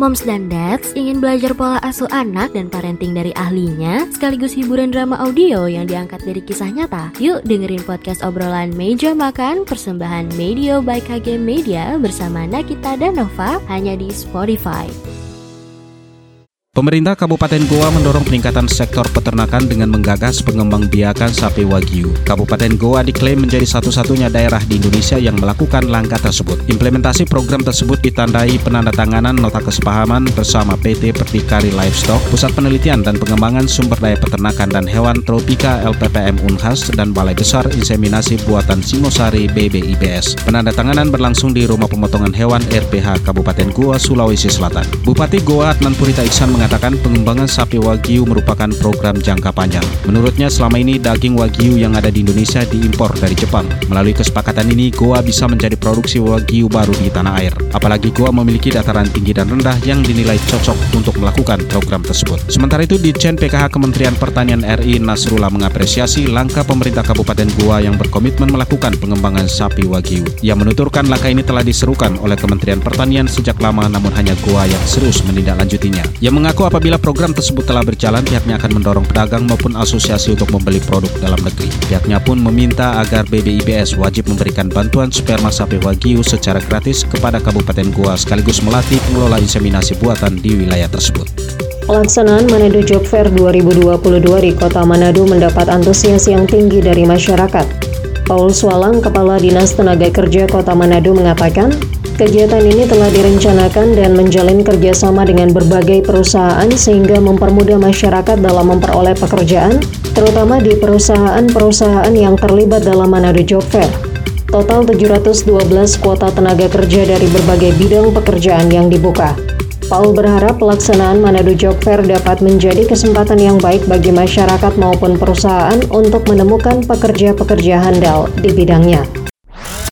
Moms dan Dads ingin belajar pola asuh anak dan parenting dari ahlinya, sekaligus hiburan drama audio yang diangkat dari kisah nyata. Yuk dengerin podcast obrolan Meja Makan persembahan Media by KG Media bersama Nakita dan Nova hanya di Spotify. Pemerintah Kabupaten Goa mendorong peningkatan sektor peternakan dengan menggagas pengembang biakan sapi Wagyu. Kabupaten Goa diklaim menjadi satu-satunya daerah di Indonesia yang melakukan langkah tersebut. Implementasi program tersebut ditandai penandatanganan nota kesepahaman bersama PT Pertikari Livestock, Pusat Penelitian dan Pengembangan Sumber Daya Peternakan dan Hewan Tropika LPPM Unhas dan Balai Besar Inseminasi Buatan Singosari BBIBS. Penandatanganan berlangsung di Rumah Pemotongan Hewan RPH Kabupaten Goa, Sulawesi Selatan. Bupati Goa Adnan Purita Iksan mengatakan pengembangan sapi Wagyu merupakan program jangka panjang. Menurutnya selama ini daging Wagyu yang ada di Indonesia diimpor dari Jepang. Melalui kesepakatan ini, Goa bisa menjadi produksi Wagyu baru di tanah air. Apalagi Goa memiliki dataran tinggi dan rendah yang dinilai cocok untuk melakukan program tersebut. Sementara itu, Ditjen PKH Kementerian Pertanian RI Nasrullah mengapresiasi langkah pemerintah Kabupaten Goa yang berkomitmen melakukan pengembangan sapi Wagyu. Ia menuturkan langkah ini telah diserukan oleh Kementerian Pertanian sejak lama namun hanya Goa yang serius menindaklanjutinya. Ia mengaku apabila program tersebut telah berjalan, pihaknya akan mendorong pedagang maupun asosiasi untuk membeli produk dalam negeri. Pihaknya pun meminta agar BBIBS wajib memberikan bantuan sperma sapi Wagyu secara gratis kepada Kabupaten Goa sekaligus melatih pengelola inseminasi buatan di wilayah tersebut. Pelaksanaan Manado Job Fair 2022 di Kota Manado mendapat antusias yang tinggi dari masyarakat. Paul Swalang, Kepala Dinas Tenaga Kerja Kota Manado mengatakan, Kegiatan ini telah direncanakan dan menjalin kerjasama dengan berbagai perusahaan sehingga mempermudah masyarakat dalam memperoleh pekerjaan, terutama di perusahaan-perusahaan yang terlibat dalam Manado Job Fair. Total 712 kuota tenaga kerja dari berbagai bidang pekerjaan yang dibuka. Paul berharap pelaksanaan Manado Job Fair dapat menjadi kesempatan yang baik bagi masyarakat maupun perusahaan untuk menemukan pekerja-pekerja handal di bidangnya.